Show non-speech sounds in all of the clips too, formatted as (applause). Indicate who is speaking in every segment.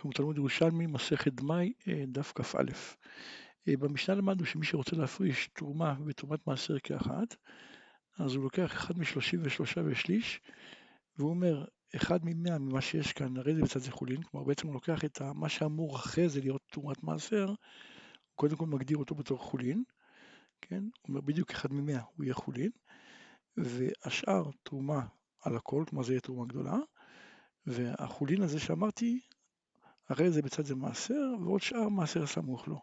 Speaker 1: אנחנו בתלמוד ירושלמי, מסכת דמאי, אה, דף כ"א. אה, במשנה למדנו שמי שרוצה להפריש תרומה ותרומת מעשר כאחת, אז הוא לוקח אחד משלושים ושלושה ושליש, והוא אומר, אחד ממאה ממה שיש כאן, הרי זה בצד זה חולין, כלומר בעצם הוא לוקח את מה שאמור אחרי זה להיות תרומת מעשר, הוא קודם כל מגדיר אותו בתור חולין, כן? הוא אומר בדיוק אחד ממאה הוא יהיה חולין, והשאר תרומה על הכל, כלומר זה יהיה תרומה גדולה, והחולין הזה שאמרתי, הרי זה בצד זה מעשר, ועוד שאר מעשר סמוך לו.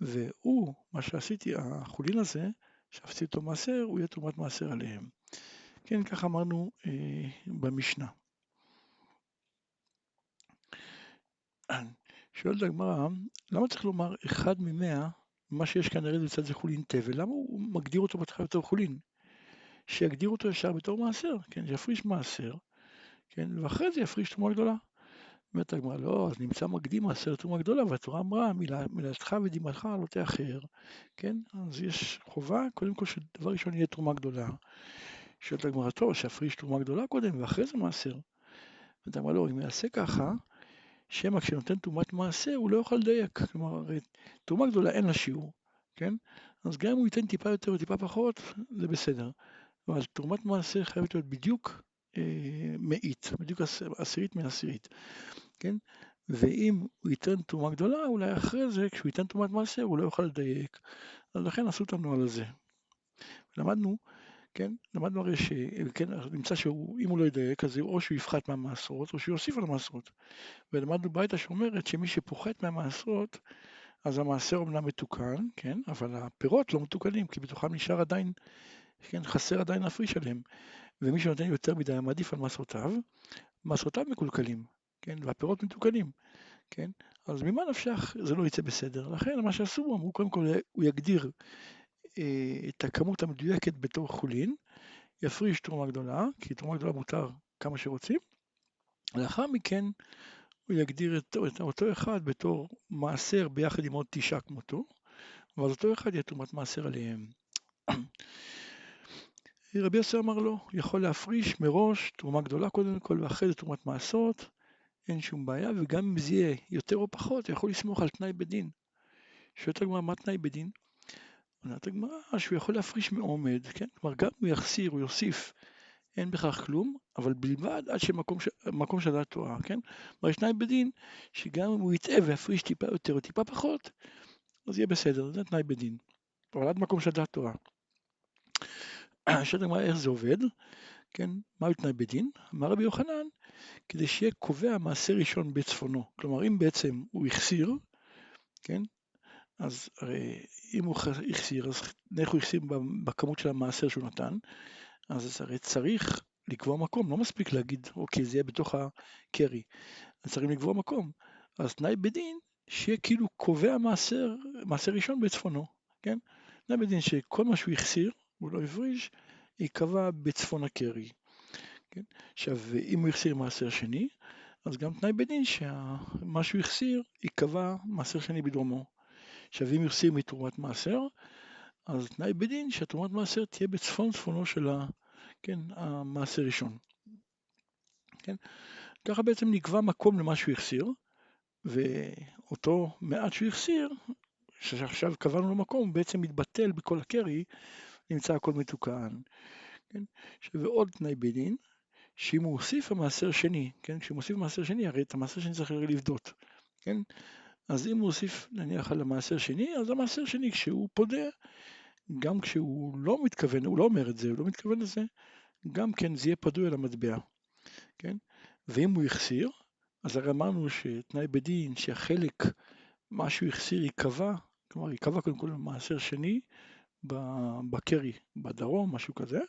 Speaker 1: והוא, מה שעשיתי, החולין הזה, שעשיתי אותו מעשר, הוא יהיה תרומת מעשר עליהם. כן, כך אמרנו אה, במשנה. שואלת הגמרא, למה צריך לומר אחד ממאה, מה שיש כאן הרי בצד זה חולין תבל, למה הוא מגדיר אותו בהתחלה בתור חולין? שיגדיר אותו ישר בתור מעשר, כן, שיפריש מעשר, כן, ואחרי זה יפריש תרומה גדולה. אומרת הגמרא, לא, אז נמצא מקדים מעשר תרומה גדולה, והתורה אמרה, מילתך ודמעתך לא תאחר, כן? אז יש חובה, קודם כל שדבר ראשון יהיה תרומה גדולה. שואלת הגמרא, טוב, שיפריש תרומה גדולה קודם, ואחרי זה מעשר. אומרת הגמרא, לא, אם יעשה ככה, שמא כשנותן תרומת מעשר, הוא לא יוכל לדייק. כלומר, תרומה גדולה אין לה שיעור, כן? אז גם אם הוא ייתן טיפה יותר וטיפה פחות, זה בסדר. אבל תרומת מעשר חייבת להיות בדיוק מאית, בדיוק עשירית מעשירית, כן? ואם הוא ייתן תרומה גדולה, אולי אחרי זה, כשהוא ייתן תרומת מעשר, הוא לא יוכל לדייק. אז לכן עשו את הנוהל הזה. למדנו, כן? למדנו הרי שכן, נמצא שאם הוא לא ידייק, אז או שהוא יפחת מהמעשרות, או שהוא יוסיף על המעשרות. ולמדנו ביתה שאומרת שמי שפוחת מהמעשרות, אז המעשר אומנם מתוקן, כן? אבל הפירות לא מתוקנים, כי בתוכם נשאר עדיין, כן? חסר עדיין להפריש עליהם. ומי שנותן יותר מדי מעדיף על מסעותיו, מסעותיו מקולקלים, כן, והפירות מתוקנים, כן, אז ממה נפשך זה לא יצא בסדר. לכן מה שעשו, אמרו קודם כל הוא יגדיר אה, את הכמות המדויקת בתור חולין, יפריש תרומה גדולה, כי תרומה גדולה מותר כמה שרוצים, לאחר מכן הוא יגדיר את, את אותו אחד בתור מעשר ביחד עם עוד תשעה כמותו, ואז אותו אחד יהיה תרומת מעשר עליהם. רבי יוסי אמר לו, יכול להפריש מראש תרומה גדולה קודם כל, ואחרי זה תרומת מעשרות, אין שום בעיה, וגם אם זה יהיה יותר או פחות, יכול לסמוך על תנאי בדין. שואלת הגמרא, מה תנאי בדין? אומרת הגמרא שהוא יכול להפריש מעומד, כן? כלומר, גם הוא יחסיר, הוא יוסיף, אין בכך כלום, אבל בלבד עד שמקום של תורה, כן? כלומר, יש תנאי בדין, שגם אם הוא יטעה ויפריש טיפה יותר או טיפה פחות, אז יהיה בסדר, זה תנאי בדין. אבל עד מקום של תורה. שואלת הגמרא איך זה עובד, כן, מהו תנאי בדין? אמר רבי יוחנן, כדי שיהיה קובע מעשה ראשון בצפונו. כלומר, אם בעצם הוא החסיר, כן, אז הרי אם הוא החסיר, אז איך הוא החסיר בכמות של המעשר שהוא נתן, אז הרי צריך לקבוע מקום, לא מספיק להגיד, אוקיי, זה יהיה בתוך הקרי, אז צריך לקבוע מקום. אז תנאי בדין, שיהיה כאילו קובע מעשר, מעשר ראשון בצפונו, כן? תנאי בדין שכל מה שהוא החסיר, הוא לא הפריש, ייקבע בצפון הקרי. כן? עכשיו, אם הוא החסיר מעשר שני, אז גם תנאי בדין שמה שהוא החסיר ייקבע מעשר שני בדרומו. עכשיו, אם החסיר מתרומת מעשר, אז תנאי בדין שהתרומת מעשר תהיה בצפון צפונו של ה, כן, המעשר ראשון. כן? ככה בעצם נקבע מקום למה שהוא החסיר, ואותו מעט שהוא החסיר, שעכשיו קבענו לו מקום, בעצם מתבטל בכל הקרי נמצא הכל מתוקן. כן? ועוד תנאי בדין, שאם הוא הוסיף המעשר שני, כן? כשהוא מוסיף מעשר שני, הרי את המעשר שני צריך לבדות, כן? אז אם הוא הוסיף נניח על המעשר שני, אז המעשר שני כשהוא פודה, גם כשהוא לא מתכוון, הוא לא אומר את זה, הוא לא מתכוון לזה, גם כן זה יהיה פדוי על המטבע, כן? ואם הוא החסיר, אז הרי אמרנו שתנאי בדין שהחלק, מה שהוא החסיר ייקבע, כלומר ייקבע קודם כל מעשר שני, בקרי בדרום, משהו כזה,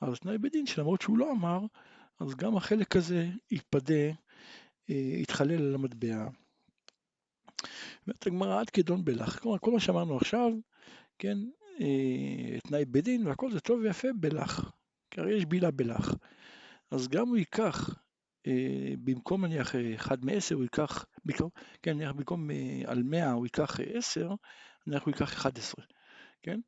Speaker 1: אז תנאי בדין שלמרות שהוא לא אמר, אז גם החלק הזה יתפדה, אה, יתחלל על המטבע. אומרת הגמרא עד כדון בלח, כלומר כל מה שאמרנו עכשיו, כן, אה, תנאי בדין והכל זה טוב ויפה בלח, כי הרי יש בילה בלח. אז גם הוא ייקח, אה, במקום נניח אחד מעשר הוא ייקח, במקום, כן, נניח במקום על מאה הוא ייקח עשר, נניח הוא ייקח אחד עשרה, כן?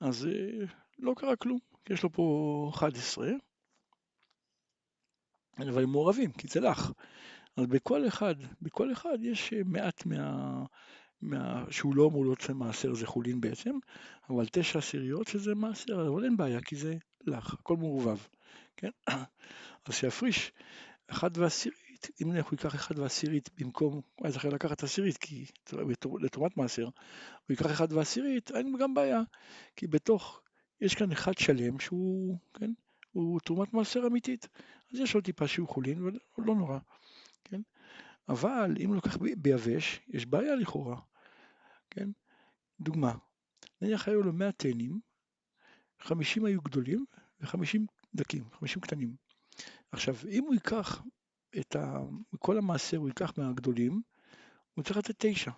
Speaker 1: אז אה, לא קרה כלום, יש לו פה 11, אבל הם מעורבים, כי זה לך. אז בכל אחד, בכל אחד יש אה, מעט מה... מה... שהוא לא אמור להיות מעשר, זה חולין בעצם, אבל תשע עשיריות שזה מעשר, אבל אין בעיה, כי זה לך, הכל מעורבב, כן? (coughs) אז שיפריש אחד ועשירית, אם נניח הוא ייקח אחד ועשירית במקום, הוא היה זוכר לקחת עשירית, כי לתרומת מעשר, הוא ייקח אחד ועשירית, אין גם בעיה, כי בתוך, יש כאן אחד שלם שהוא, כן, הוא תרומת מעשר אמיתית, אז יש עוד טיפה שהוא חולין, ולא נורא, כן? אבל אם הוא לוקח ביבש, יש בעיה לכאורה, כן? דוגמה, נניח היו לו 100 תאנים, 50 היו גדולים ו-50 דקים, 50 קטנים. עכשיו, אם הוא ייקח את ה... כל המעשר הוא ייקח מהגדולים, הוא צריך לתת תשע.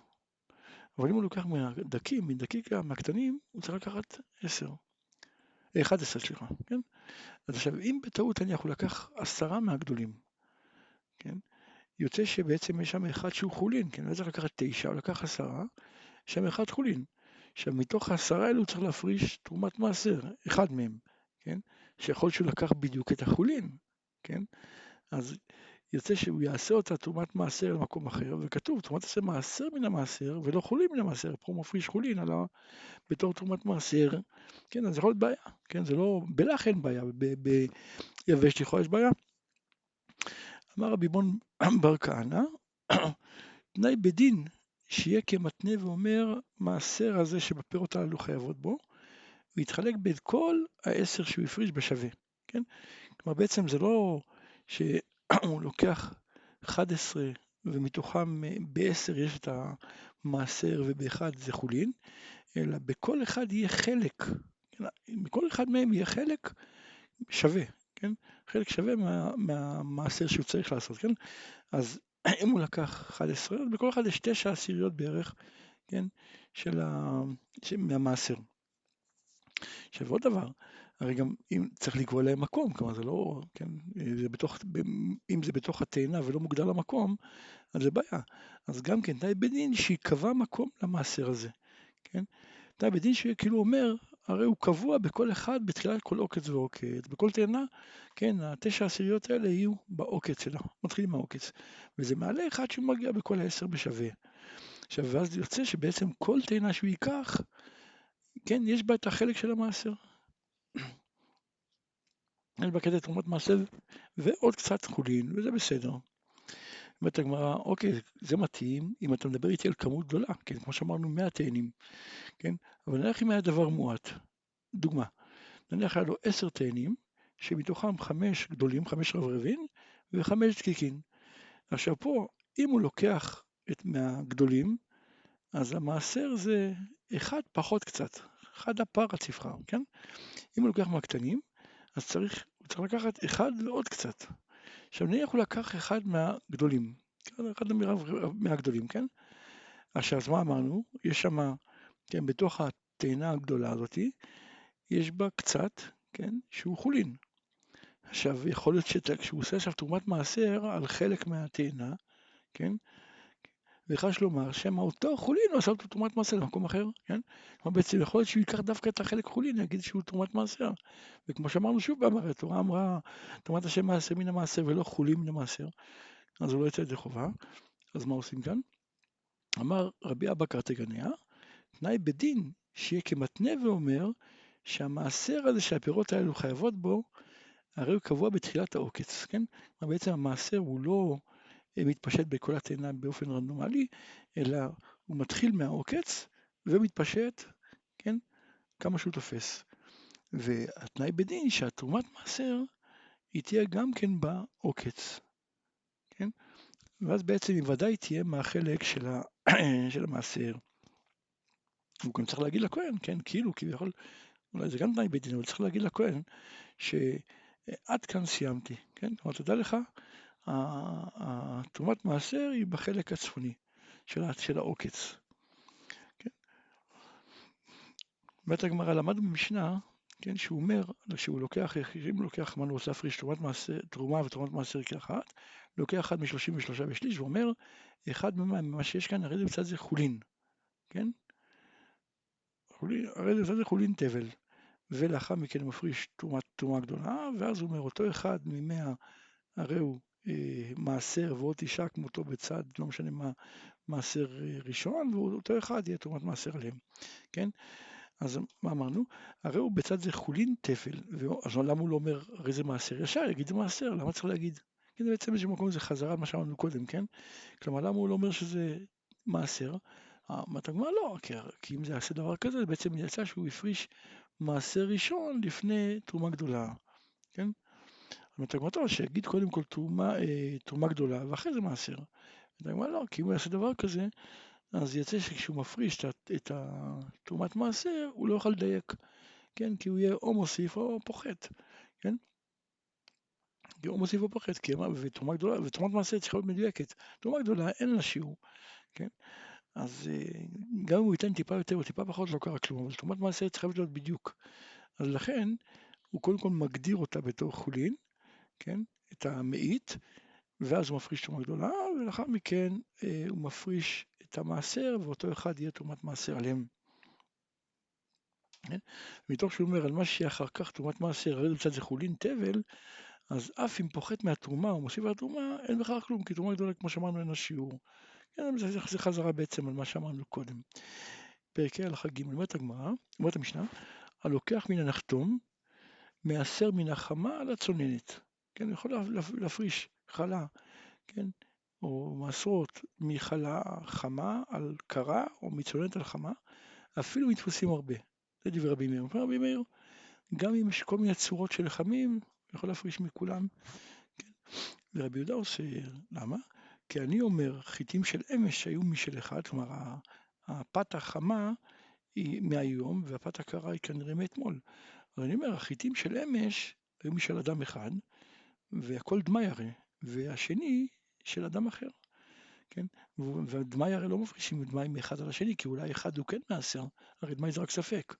Speaker 1: אבל אם הוא לוקח מהדקים, מדקיקה, מהקטנים, הוא צריך לקחת עשר. אחד עשר, סליחה, כן? אז עכשיו, אם בטעות נניח הוא לקח עשרה מהגדולים, כן? יוצא שבעצם יש שם אחד שהוא חולין, כן? לא צריך לקחת תשע, הוא לקח עשרה, יש שם אחד חולין. עכשיו, מתוך העשרה האלו הוא צריך להפריש תרומת מעשר, אחד מהם, כן? שיכול שהוא לקח בדיוק את החולין, כן? אז יוצא שהוא יעשה אותה תרומת מעשר למקום אחר, וכתוב תרומת מעשר מעשר מן המעשר ולא חולין מן המעשר, פה מפריש חולין על ה... בתור תרומת מעשר, כן, אז יכול להיות בעיה, כן, זה לא, בלח אין בעיה, ביבש לכאורה יש בעיה. אמר רבי בון (clears throat) בר כהנא, (clears throat) תנאי בדין שיהיה כמתנה ואומר מעשר הזה שבפירות הללו חייבות בו, הוא יתחלק בין כל העשר שהוא הפריש בשווה, כן? כלומר בעצם זה לא (clears throat) שהוא לוקח 11 ומתוכם ב-10 יש את המעשר ובאחד זה חולין, אלא בכל אחד יהיה חלק, כן? בכל אחד מהם יהיה חלק שווה, כן? חלק שווה מה, מהמעשר שהוא צריך לעשות, כן? אז (clears throat) אם הוא לקח 11, אז בכל אחד יש תשע עשיריות בערך, כן? של ה... מהמעשר. עכשיו עוד דבר, הרי גם אם צריך לקבוע להם מקום, כלומר זה לא, כן, זה בתוך, אם זה בתוך התאנה ולא מוגדר למקום, אז זה בעיה. אז גם כן תנאי בדין שיקבע מקום למעשר הזה, כן? תנאי בדין שכאילו אומר, הרי הוא קבוע בכל אחד בתחילת כל עוקץ ועוקץ, בכל תאנה, כן, התשע עשיריות האלה יהיו בעוקץ שלה, מתחילים מהעוקץ, וזה מעלה אחד שהוא מגיע בכל העשר בשווה. עכשיו, ואז יוצא שבעצם כל תאנה שהוא ייקח, כן, יש בה את החלק של המעשר. יש בה כזה תרומות מעשר ועוד קצת חולין, וזה בסדר. אומרת הגמרא, אוקיי, זה מתאים אם אתה מדבר איתי על כמות גדולה, כן, כמו שאמרנו, 100 תאנים, כן, אבל נניח אם היה דבר מועט, דוגמה, נניח היה לו 10 תאנים, שמתוכם 5 גדולים, 5 רברבים, ו-5 דקיקין. עכשיו פה, אם הוא לוקח את מהגדולים, אז המעשר זה אחד פחות קצת, אחד הפרץ יבחר, כן? אם הוא לוקח מהקטנים, אז צריך, הוא צריך לקחת אחד ועוד קצת. עכשיו נניח הוא לקח אחד מהגדולים, כן? אחד מהגדולים, כן? עכשיו, אז מה אמרנו? יש שם, כן, בתוך התאנה הגדולה הזאתי, יש בה קצת, כן, שהוא חולין. עכשיו, יכול להיות שכשהוא עושה עכשיו תרומת מעשר על חלק מהתאנה, כן, וחש לומר שמא אותו חולין הוא עשה אותו תרומת מעשר במקום אחר, כן? כלומר בעצם יכול להיות שהוא ייקח דווקא את החלק חולין, יגיד שהוא תרומת מעשר. וכמו שאמרנו שוב הרי התורה אמרה תרומת השם מעשר מן המעשר ולא חולין מן המעשר, אז הוא לא יצא ידי חובה. אז מה עושים כאן? אמר רבי אבא קרטגניה, תנאי בדין שיהיה כמתנה ואומר שהמעשר הזה שהפירות האלו חייבות בו, הרי הוא קבוע בתחילת העוקץ, כן? בעצם המעשר הוא לא מתפשט בכל התאנה באופן רנדומלי, אלא הוא מתחיל מהעוקץ ומתפשט, כן, כמה שהוא תופס. והתנאי בדין שהתרומת מעשר היא תהיה גם כן בעוקץ, כן? ואז בעצם היא ודאי תהיה מהחלק של, ה... (clears throat) של המעשר. הוא גם צריך להגיד לכהן, כן, כאילו, כביכול, אולי זה גם תנאי בדין, אבל צריך להגיד לכהן שעד כאן סיימתי, כן? כלומר, תדע לך התרומת מעשר היא בחלק הצפוני של העוקץ. כן? באמת הגמרא למד במשנה, כן, שהוא אומר, שהוא לוקח, אם הוא לוקח, אמרנו, עושה פריש תרומת מעשר, תרומה ותרומת מעשר כאחת, לוקח אחד משלושים ושלושה ושליש, ואומר, אחד ממה שיש כאן, הרי זה בצד זה חולין, כן? חולין, הרי זה בצד זה חולין תבל, ולאחר מכן הוא מפריש תרומה גדולה, ואז הוא אומר, אותו אחד ממאה, הרי הוא מעשר ועוד תשעה כמותו בצד, לא משנה מה, מעשר אה, ראשון, ואותו אחד יהיה תרומת מעשר עליהם, כן? אז מה אמרנו? הרי הוא בצד זה חולין תפל, אז למה הוא לא אומר הרי זה מעשר? ישר יגיד זה מעשר, למה צריך להגיד? זה בעצם באיזשהו מקום זה חזרה מה שאמרנו קודם, כן? כלומר, למה הוא לא אומר שזה מעשר? אמרת הגמרא לא, כי אם זה יעשה דבר כזה, זה בעצם יצא שהוא הפריש מעשר ראשון לפני תרומה גדולה, כן? טוב, שיגיד קודם כל תרומה, אה, תרומה גדולה ואחרי זה מעשר. הגמרא לא, כי אם הוא יעשה דבר כזה, אז יצא שכשהוא מפריש את תרומת מעשר, הוא לא יוכל לדייק, כן? כי הוא יהיה או מוסיף או פוחת, כן? כי הוא מוסיף או פוחת, כי ותרומה גדולה, ותרומת מעשר צריכה להיות מדויקת. תרומה גדולה אין לה שיעור, כן? אז אה, גם אם הוא ייתן טיפה יותר או טיפה פחות לא קרה כלום, אבל תרומת מעשר צריכה להיות בדיוק. אז לכן הוא קודם כל מגדיר אותה בתור חולין, כן? את המאית, ואז הוא מפריש תרומה גדולה, ולאחר מכן אה, הוא מפריש את המעשר, ואותו אחד יהיה תרומת מעשר עליהם. כן? מתוך שהוא אומר על מה שיהיה אחר כך תרומת מעשר, הרי בצד זה חולין תבל, אז אף אם פוחת מהתרומה או מוסיף על התרומה, אין בכך כלום, כי תרומה גדולה, כמו שאמרנו, אין לה שיעור. כן, זה, זה חזרה בעצם על מה שאמרנו קודם. פרקי הלכה ג' אומרת הגמרא, אומרת המשנה, הלוקח מן הנחתום, מעשר מן החמה על הצוננת. כן, יכול להפריש חלה, כן, או מעשרות מחלה חמה על קרה, או מצוננת על חמה, אפילו מתפוסים הרבה. זה דברי רבי מאיר. רבי מאיר, גם אם יש כל מיני צורות של לחמים, יכול להפריש מכולם. כן. ורבי יהודה עושה, למה? כי אני אומר, חיטים של אמש היו משל אחד, כלומר הפת החמה היא מהיום והפת הקרה היא כנראה מאתמול. אבל אני אומר, החיטים של אמש היו משל אדם אחד, והכל דמי הרי, והשני של אדם אחר. כן? ודמי הרי לא מפרישים דמי מאחד על השני, כי אולי אחד הוא כן מעשר, הרי דמי זה רק ספק.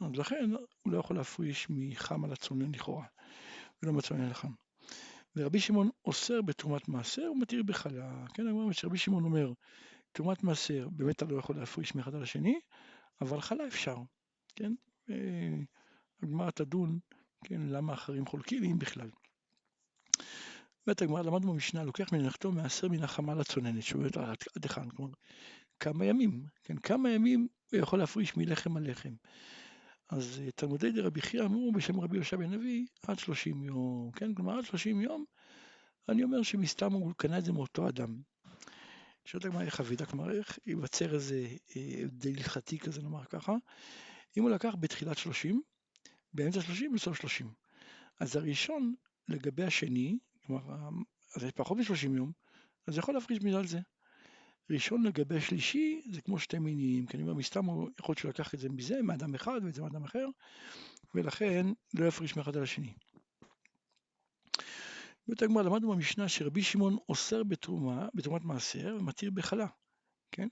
Speaker 1: אז לכן הוא לא יכול להפריש מחם על הצונן לכאורה, ולא מצונן לחם. ורבי שמעון אוסר בתרומת מעשר ומתיר בחלה. כן, רבי שמעון אומר, תרומת מעשר באמת אתה לא יכול להפריש מאחד על השני, אבל חלה אפשר, כן? הגמרא תדון, כן, למה אחרים חולקים, אם בכלל. אומרת הגמרא, למדנו במשנה, לוקח מנחתו מעשר מן החמה לצוננת, שאומרת עד היכן, כלומר, כמה ימים, כן, כמה ימים הוא יכול להפריש מלחם על לחם. אז אה, תלמודי דרבי חייא אמרו בשם רבי יהושע בן אבי, עד 30 יום, כן, כלומר עד 30 יום, אני אומר שמסתם הוא קנה את זה מאותו אדם. שואלת הגמרא איך אבידה, כלומר איך ייווצר איזה הבדל אה, הלכתי כזה, נאמר ככה, אם הוא לקח בתחילת 30, באמצע 30 ובסוף 30. אז הראשון לגבי השני, כלומר, אז פחות מ-30 יום, אז יכול להפריש בגלל זה. ראשון לגבי שלישי זה כמו שתי מינים, כי אני אומר מסתם הוא יכול להיות שהוא לקח את זה מזה, מאדם אחד ואת זה מאדם אחר, ולכן לא יפריש מאחד על השני. בית הגמרא למדנו במשנה שרבי שמעון אוסר בתרומה, בתרומת מעשר ומתיר בחלה, כן?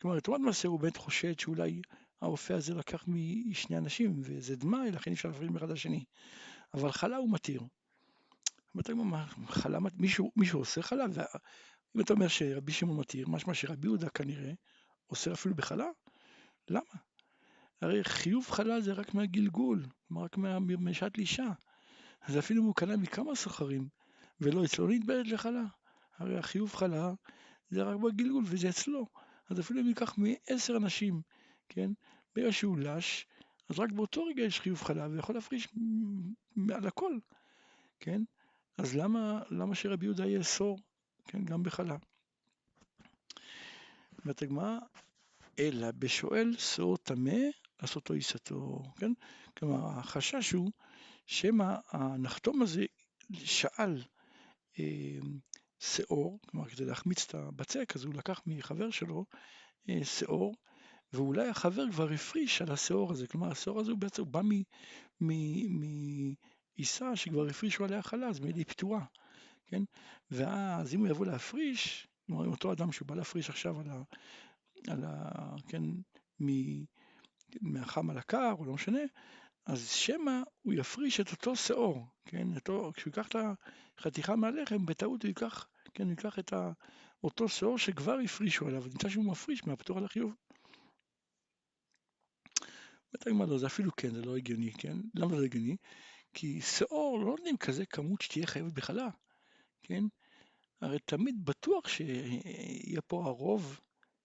Speaker 1: כלומר, בתרומת מעשר הוא באמת חושד שאולי האופה הזה לקח משני אנשים וזה דמאי, לכן אי אפשר להפריד מאחד על השני. אבל חלה הוא מתיר. חלה, מישהו, מישהו עושה חלה, אם אתה אומר שרבי שמעון מתיר, משמע שרבי יהודה כנראה אוסר אפילו בחלה, למה? הרי חיוב חלה זה רק מהגלגול, רק משעת לישה. אז אפילו אם הוא קנה מכמה סוחרים ולא אצלו נתבעת לחלה. הרי החיוב חלה זה רק בגלגול וזה אצלו. אז אפילו אם ייקח מעשר אנשים, כן? ברגע שהוא לש, אז רק באותו רגע יש חיוב חלה ויכול להפריש על הכל, כן? אז למה, למה שרבי יהודה יאסור כן, גם בחלה. אומרת הגמרא, אלא בשואל שאור טמא לעשותו עיסתו, כן? כלומר, החשש הוא שמא הנחתום הזה שאל אה, שאור, כלומר כדי להחמיץ את הבצק, אז הוא לקח מחבר שלו אה, שאור, ואולי החבר כבר הפריש על השאור הזה, כלומר השאור הזה הוא בעצם בא מעיסה שכבר הפרישו עליה חלה, אז מילא היא פתורה. כן? ואז אם הוא יבוא להפריש, כלומר אותו אדם שהוא בא להפריש עכשיו על ה... על ה כן, מ, מהחם על הקר, או לא משנה, אז שמא הוא יפריש את אותו שאור, כן? אותו, כשהוא ייקח את החתיכה מהלחם, בטעות הוא ייקח, כן, הוא ייקח את ה, אותו שאור שכבר הפרישו עליו, נמצא שהוא מפריש מהפטור על החיוב. בטח מה לא, זה אפילו כן, זה לא הגיוני, כן? למה זה לא הגיוני? כי שאור לא נותנים כזה כמות שתהיה חייבת בחלה. כן? הרי תמיד בטוח שיהיה פה הרוב,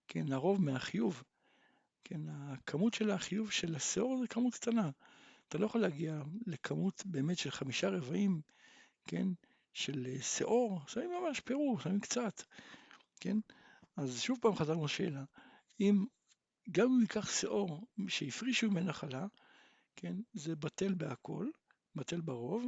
Speaker 1: כן, הרוב מהחיוב. כן, הכמות של החיוב של השאור זה כמות קטנה. אתה לא יכול להגיע לכמות באמת של חמישה רבעים, כן, של שאור, שמים ממש פירור, שמים קצת, כן? אז שוב פעם חזרנו לשאלה, אם גם אם ייקח שאור שהפרישו ממנה חלה, כן, זה בטל בהכל, בטל ברוב,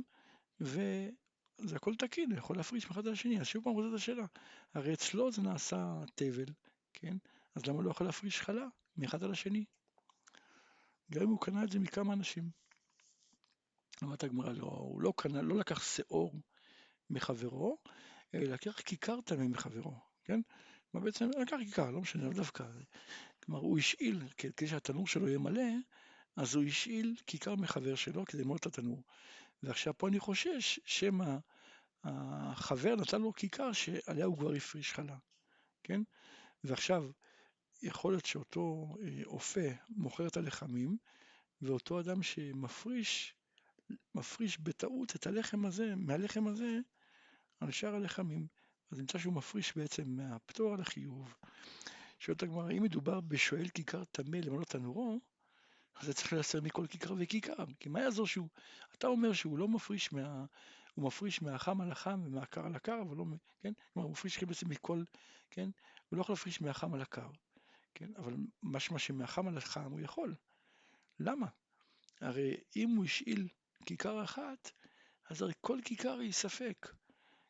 Speaker 1: וזה הכל תקין, יכול להפריש מאחד על השני. אז שוב פעם חוזרת השאלה, הרי אצלו זה נעשה תבל, כן? אז למה לא יכול להפריש חלה מאחד על השני? גם אם הוא קנה את זה מכמה אנשים. אמרת הגמרא, לא, הוא לא קנה, לא לקח שאור מחברו, אלא לקח כיכר טמא מחברו, כן? מה בעצם לקח כיכר, לא משנה, לא דווקא. כלומר, הוא השאיל, כדי שהתנור שלו יהיה מלא, אז הוא השאיל כיכר מחבר שלו כדי למלוא את התנור. ועכשיו פה אני חושש שמא החבר נתן לו כיכר שעליה הוא כבר הפריש חלה, כן? ועכשיו, יכול להיות שאותו אה, אופה מוכר את הלחמים, ואותו אדם שמפריש, מפריש בטעות את הלחם הזה, מהלחם הזה, על שאר הלחמים. אז נמצא שהוא מפריש בעצם מהפטור על החיוב. שואלת הגמרא, אם מדובר בשואל כיכר טמא למלא תנורו, אז זה צריך להסר מכל כיכר וכיכר, כי מה יעזור שהוא, אתה אומר שהוא לא מפריש מה... הוא מפריש מהחם על החם ומהקר על הקר, אבל לא, כן? כלומר, הוא מפריש בעצם מכל, כן? הוא לא יכול להפריש מהחם על הקר, כן? אבל משמע שמהחם על החם הוא יכול. למה? הרי אם הוא השאיל כיכר אחת, אז הרי כל כיכר היא ספק,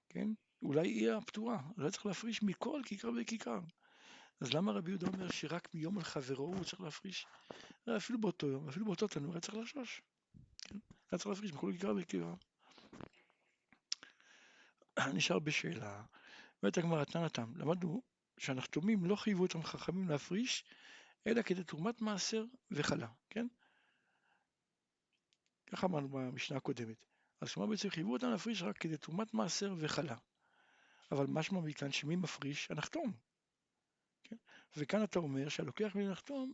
Speaker 1: כן? אולי היא הפתורה, אולי צריך להפריש מכל כיכר וכיכר. אז למה רבי יהודה אומר שרק מיום על חברו הוא צריך להפריש? אפילו באותו יום, אפילו באותו תנור היה צריך לחשוש. כן? היה צריך להפריש מכל כיכר וכיכר. נשאר בשאלה, אומרת הגמרא תנתם, למדנו שהנחתומים לא חייבו אותם חכמים להפריש, אלא כדי תרומת מעשר וחלה, כן? ככה אמרנו במשנה הקודמת. אז כלומר בעצם חייבו אותם להפריש רק כדי תרומת מעשר וחלה. אבל משמע מכאן שמי מפריש? הנחתום. כן? וכאן אתה אומר שהלוקח מן הנחתום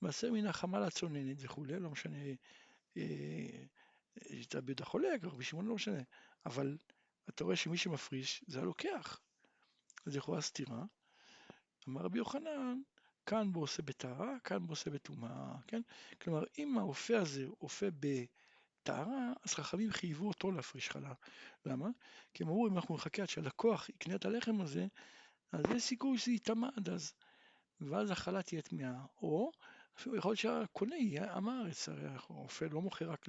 Speaker 1: מעשר מן החמל הצוננת וכולי, לא משנה, אה, תאבד החולק, רבי שמעון לא משנה, אבל אתה רואה שמי שמפריש זה הלוקח. אז יכולה סתירה. אמר רבי יוחנן, כאן בו עושה בטהרה, כאן בו עושה בטומאה, כן? כלומר, אם האופה הזה אופה בטהרה, אז חכמים חייבו אותו להפריש חלה. למה? כי הם אמרו, אם אנחנו נחכה עד שהלקוח יקנה את הלחם הזה, אז יש סיכוי שזה יטמע עד אז, ואז החלה תהיה טמאה. או אפילו יכול להיות שהקונה יהיה עם הארץ, הרי האופה לא מוכר רק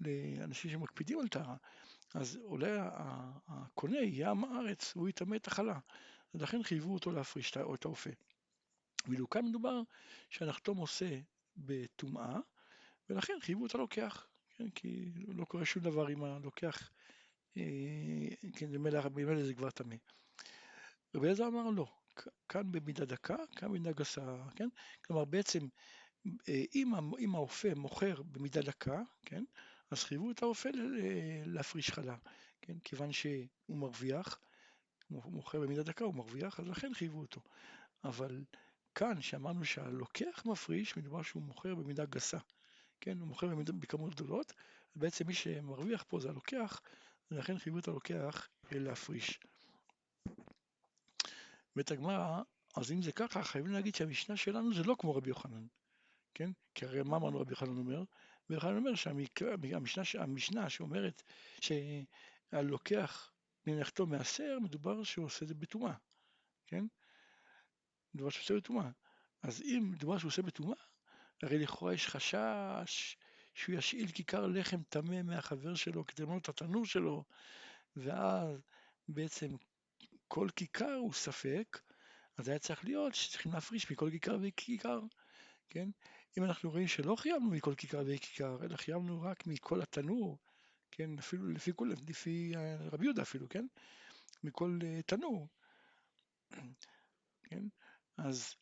Speaker 1: לאנשים שמקפידים על טהרה, אז אולי הקונה יהיה עם הארץ, והוא יטמא את החלה. לכן חייבו אותו להפריש את האופה. ואילו כאן מדובר שהנחתום עושה בטומאה, ולכן חייבו את הלוקח, כן? כי לא קורה שום דבר אם הלוקח, אה, כן, במילא זה כבר טמא. רבי אליעזר אמר לא, כאן במידה דקה, כאן במידה גסה, כן? כלומר בעצם אה, אם, אם האופה מוכר במידה דקה, כן? אז חייבו את האופה להפריש חלה, כן? כיוון שהוא מרוויח, הוא מוכר במידה דקה, הוא מרוויח, אז לכן חייבו אותו. אבל כאן, שאמרנו שהלוקח מפריש, מדובר שהוא מוכר במידה גסה, כן? הוא מוכר במידה, בכמות גדולות, ובעצם מי שמרוויח פה זה הלוקח, ולכן חייבו את הלוקח להפריש. אומרת הגמרא, אז אם זה ככה, חייבים להגיד שהמשנה שלנו זה לא כמו רבי יוחנן, כן? כי הרי מה אמרנו רבי יוחנן אומר? רבי יוחנן אומר שהמשנה, המשנה שאומרת שהלוקח מנחתו מעשר, מדובר שהוא עושה את זה בטומאה, כן? מדובר שהוא עושה בטומאה. אז אם מדובר שהוא עושה בטומאה, הרי לכאורה יש חשש שהוא ישאיל כיכר לחם טמא מהחבר שלו כדי למנות את התנור שלו, ואז בעצם כל כיכר הוא ספק, אז היה צריך להיות שצריכים להפריש מכל כיכר וכיכר, כן? אם אנחנו רואים שלא חייבנו מכל כיכר וכיכר, אלא חייבנו רק מכל התנור, כן? אפילו לפי, כל, לפי אה, רבי יהודה אפילו, כן? מכל uh, תנור, כן? אז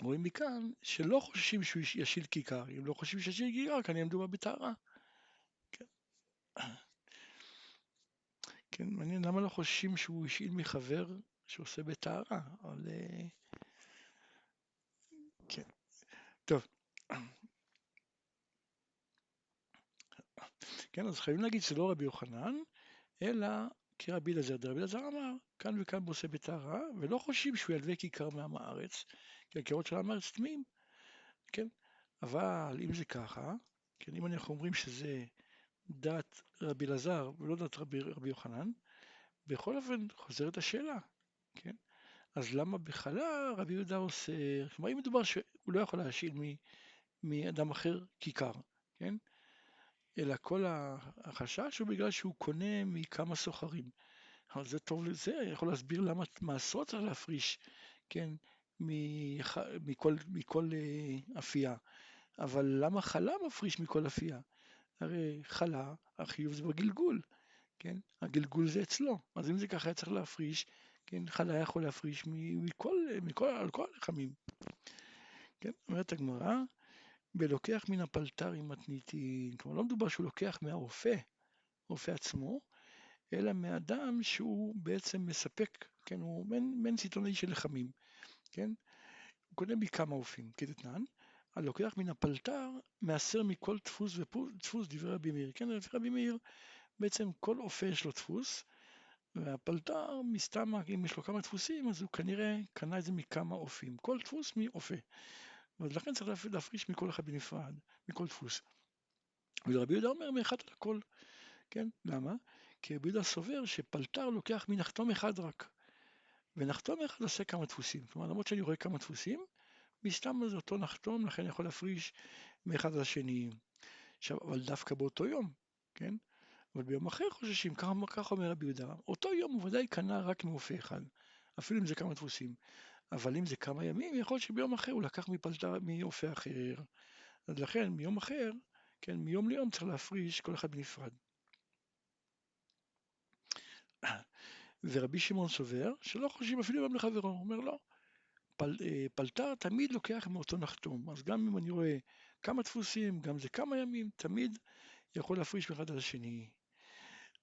Speaker 1: רואים מכאן שלא חוששים שהוא ישיל כיכר, אם לא חושבים שישיל כיכר, כנראה מדובר בטהרה. כן. כן, מעניין למה לא חוששים שהוא השאיל מחבר שעושה בטהרה, אבל... אה, כן, טוב. כן, אז חייבים להגיד שזה לא רבי יוחנן, אלא כי רבי אלעזר דרבי אלעזר אמר, כאן וכאן בוסה בטהרה, ולא חושבים שהוא ילווה כיכר מעם הארץ, כי הקירות של עם הארץ טמאים, כן? אבל אם זה ככה, כן, אם אנחנו אומרים שזה דת רבי אלעזר ולא דת רבי, רבי יוחנן, בכל אופן חוזרת השאלה, כן? אז למה בחלה רבי יהודה אוסר? כלומר, אם מדובר שהוא לא יכול להשאיל מאדם אחר כיכר, כן? אלא כל החשש הוא בגלל שהוא קונה מכמה סוחרים. אבל זה טוב לזה, יכול להסביר למה מעשרות צריך להפריש, כן, מכל, מכל אה, אפייה. אבל למה חלה מפריש מכל אפייה? הרי חלה, החיוב זה בגלגול, כן? הגלגול זה אצלו. אז אם זה ככה צריך להפריש, כן? חלה יכול להפריש מכל, מכל, על כל הלחמים. כן? אומרת הגמרא, ולוקח מן הפלטרים מתניתין. כלומר, לא מדובר שהוא לוקח מהרופא, רופא עצמו, אלא מאדם שהוא בעצם מספק, כן, הוא מעין סיטונאי של לחמים, כן? הוא קונה מכמה אופים, כדתנן, הלוקח מן הפלטר, מעשר מכל דפוס ודפוס דברי רבי מאיר. כן, לפי רבי מאיר, בעצם כל אופה יש לו דפוס, והפלטר, מסתם, אם יש לו כמה דפוסים, אז הוא כנראה קנה את זה מכמה אופים. כל דפוס מאופה. ולכן צריך להפריש מכל אחד בנפרד, מכל דפוס. ורבי יהודה אומר מאחד על הכל, כן? למה? כי רבי יהודה סובר שפלטר לוקח מנחתום אחד רק, ונחתום אחד עושה כמה דפוסים. כלומר, למרות שאני רואה כמה דפוסים, מסתם אותו נחתום, לכן יכול להפריש מאחד לשני. עכשיו, אבל דווקא באותו יום, כן? אבל ביום אחר חוששים, ככה אומר רבי יהודה, אותו יום הוא ודאי קנה רק מאופה אחד, אפילו אם זה כמה דפוסים. אבל אם זה כמה ימים, יכול להיות שביום אחר הוא לקח מפלטה, מאופה אחר. אז לכן, מיום אחר, כן, מיום ליום צריך להפריש כל אחד בנפרד. (clears throat) ורבי שמעון סובר שלא חושבים אפילו יום לחברו, הוא אומר לא, פלטר תמיד לוקח מאותו נחתום, אז גם אם אני רואה כמה דפוסים, גם זה כמה ימים, תמיד יכול להפריש מאחד על השני.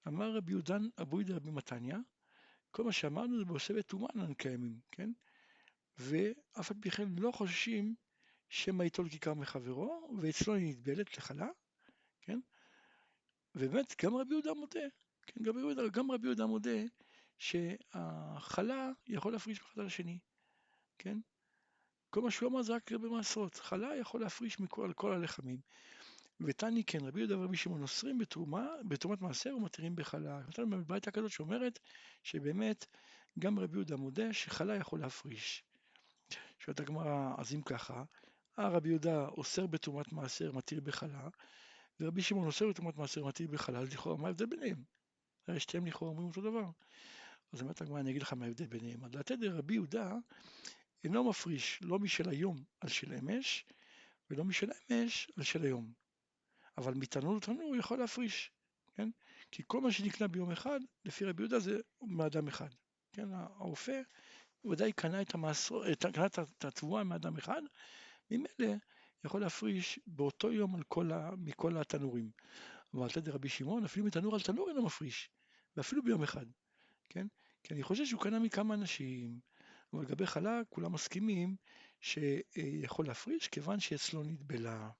Speaker 1: אמר רבי יהודן אבו ידע רבי מתניא, כל מה שאמרנו זה בעושה בטומאנן קיימים, כן? ואף על פי כן לא חוששים שמא ייטול כיכר מחברו, ואצלו היא נטבלת לחלה, כן? ובאמת גם רבי יהודה מודה, כן? גם רבי יהודה מודה שהחלה יכול להפריש אחד על השני, כן? כל מה שהוא אמר זה רק במעשרות, חלה יכול להפריש מכל כל הלחמים. ותני כן, רבי יהודה ורבי שמעון אוסרים בתרומה, בתרומת מעשר ומתירים בחלה. נתנו באמת ברייתא כזאת שאומרת שבאמת גם רבי יהודה מודה שחלה יכול להפריש. שואלת הגמרא, אז אם ככה, רבי יהודה אוסר בתרומת מעשר, מתיר בחלה, ורבי שמעון אוסר בתרומת מעשר, מתיר בחלה, אז לכאורה מה ההבדל ביניהם? הרי שתיהם לכאורה אומרים אותו דבר. אז אומרת הגמרא, אני אגיד לך מה ההבדל ביניהם. אז לתדר רבי יהודה אינו מפריש לא משל היום על של אמש, ולא משל אמש על של היום. אבל מתנור לתנור יכול להפריש, כן? כי כל מה שנקנה ביום אחד, לפי רבי יהודה זה מאדם אחד. כן, האופה ודאי קנה את המעשור, קנה את התבואה מאדם אחד, ממילא יכול להפריש באותו יום על כל ה, מכל התנורים. אבל תדר רבי שמעון, אפילו מתנור על תנור אינו מפריש, ואפילו ביום אחד, כן? כי אני חושב שהוא קנה מכמה אנשים, אבל לגבי חלה כולם מסכימים שיכול להפריש כיוון שאצלו נטבלה.